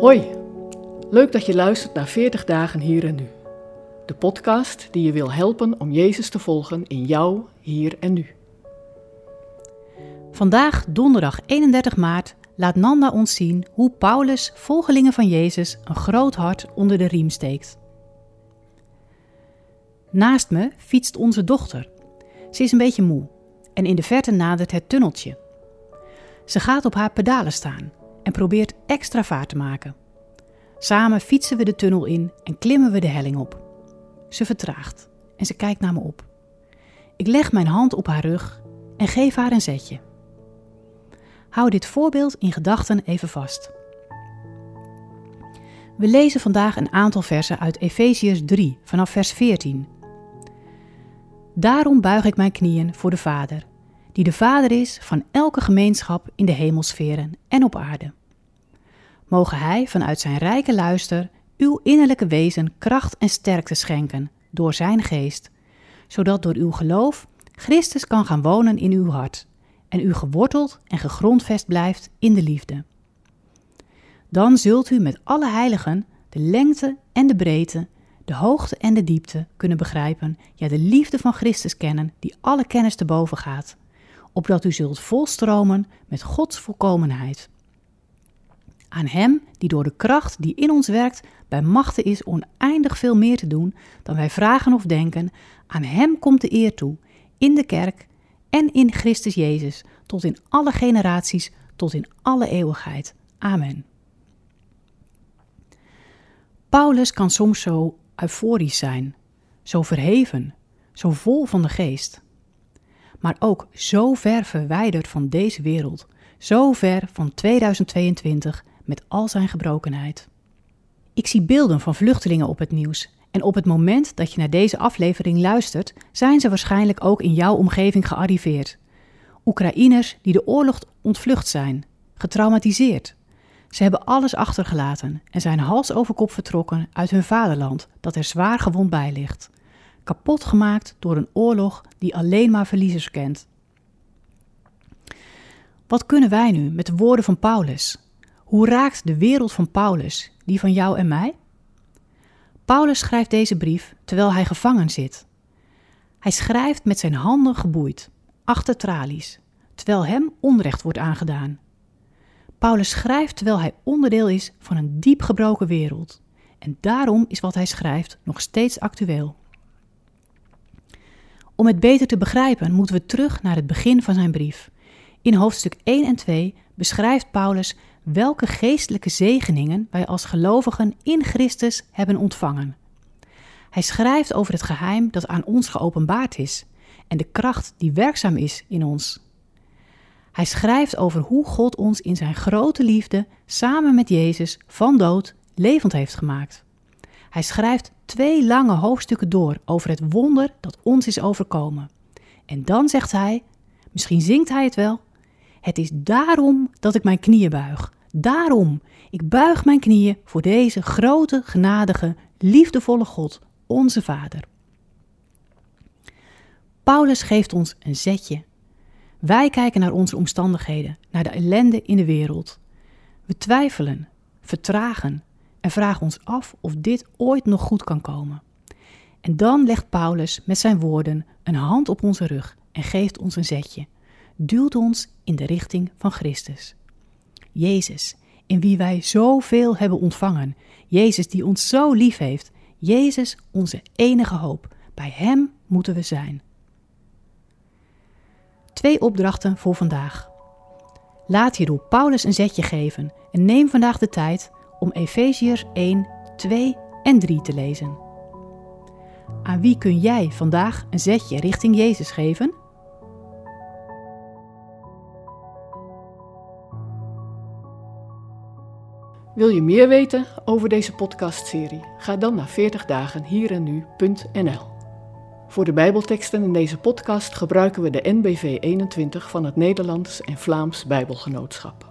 Hoi, leuk dat je luistert naar 40 dagen hier en nu. De podcast die je wil helpen om Jezus te volgen in jou, hier en nu. Vandaag, donderdag 31 maart, laat Nanda ons zien hoe Paulus volgelingen van Jezus een groot hart onder de riem steekt. Naast me fietst onze dochter. Ze is een beetje moe en in de verte nadert het tunneltje. Ze gaat op haar pedalen staan en probeert extra vaart te maken. Samen fietsen we de tunnel in en klimmen we de helling op. Ze vertraagt en ze kijkt naar me op. Ik leg mijn hand op haar rug en geef haar een zetje. Hou dit voorbeeld in gedachten even vast. We lezen vandaag een aantal versen uit Efeziërs 3 vanaf vers 14. Daarom buig ik mijn knieën voor de Vader, die de Vader is van elke gemeenschap in de hemelsferen en op aarde. Mogen Hij vanuit zijn rijke luister uw innerlijke wezen kracht en sterkte schenken door Zijn geest, zodat door uw geloof Christus kan gaan wonen in uw hart en u geworteld en gegrondvest blijft in de liefde. Dan zult u met alle heiligen de lengte en de breedte, de hoogte en de diepte kunnen begrijpen, ja, de liefde van Christus kennen, die alle kennis te boven gaat, opdat u zult volstromen met Gods volkomenheid. Aan Hem die door de kracht die in ons werkt bij machten is oneindig veel meer te doen dan wij vragen of denken, aan Hem komt de eer toe, in de kerk en in Christus Jezus, tot in alle generaties, tot in alle eeuwigheid. Amen. Paulus kan soms zo euforisch zijn, zo verheven, zo vol van de geest. Maar ook zo ver verwijderd van deze wereld, zo ver van 2022 met al zijn gebrokenheid. Ik zie beelden van vluchtelingen op het nieuws en op het moment dat je naar deze aflevering luistert, zijn ze waarschijnlijk ook in jouw omgeving gearriveerd. Oekraïners die de oorlog ontvlucht zijn, getraumatiseerd. Ze hebben alles achtergelaten en zijn hals over kop vertrokken uit hun vaderland dat er zwaar gewond bij ligt. Kapot gemaakt door een oorlog die alleen maar verliezers kent. Wat kunnen wij nu met de woorden van Paulus? Hoe raakt de wereld van Paulus die van jou en mij? Paulus schrijft deze brief terwijl hij gevangen zit. Hij schrijft met zijn handen geboeid, achter tralies, terwijl hem onrecht wordt aangedaan. Paulus schrijft terwijl hij onderdeel is van een diep gebroken wereld. En daarom is wat hij schrijft nog steeds actueel. Om het beter te begrijpen moeten we terug naar het begin van zijn brief. In hoofdstuk 1 en 2 beschrijft Paulus welke geestelijke zegeningen wij als gelovigen in Christus hebben ontvangen. Hij schrijft over het geheim dat aan ons geopenbaard is en de kracht die werkzaam is in ons. Hij schrijft over hoe God ons in zijn grote liefde samen met Jezus van dood levend heeft gemaakt. Hij schrijft twee lange hoofdstukken door over het wonder dat ons is overkomen. En dan zegt hij, misschien zingt hij het wel, het is daarom dat ik mijn knieën buig, Daarom, ik buig mijn knieën voor deze grote, genadige, liefdevolle God, onze Vader. Paulus geeft ons een zetje. Wij kijken naar onze omstandigheden, naar de ellende in de wereld. We twijfelen, vertragen en vragen ons af of dit ooit nog goed kan komen. En dan legt Paulus met zijn woorden een hand op onze rug en geeft ons een zetje, duwt ons in de richting van Christus. Jezus, in wie wij zoveel hebben ontvangen. Jezus die ons zo lief heeft. Jezus, onze enige hoop. Bij Hem moeten we zijn. Twee opdrachten voor vandaag. Laat je Paulus een zetje geven en neem vandaag de tijd om Efeziërs 1, 2 en 3 te lezen. Aan wie kun jij vandaag een zetje richting Jezus geven? Wil je meer weten over deze podcastserie? Ga dan naar 40dagenhierennu.nl. Voor de Bijbelteksten in deze podcast gebruiken we de NBV 21 van het Nederlands en Vlaams Bijbelgenootschap.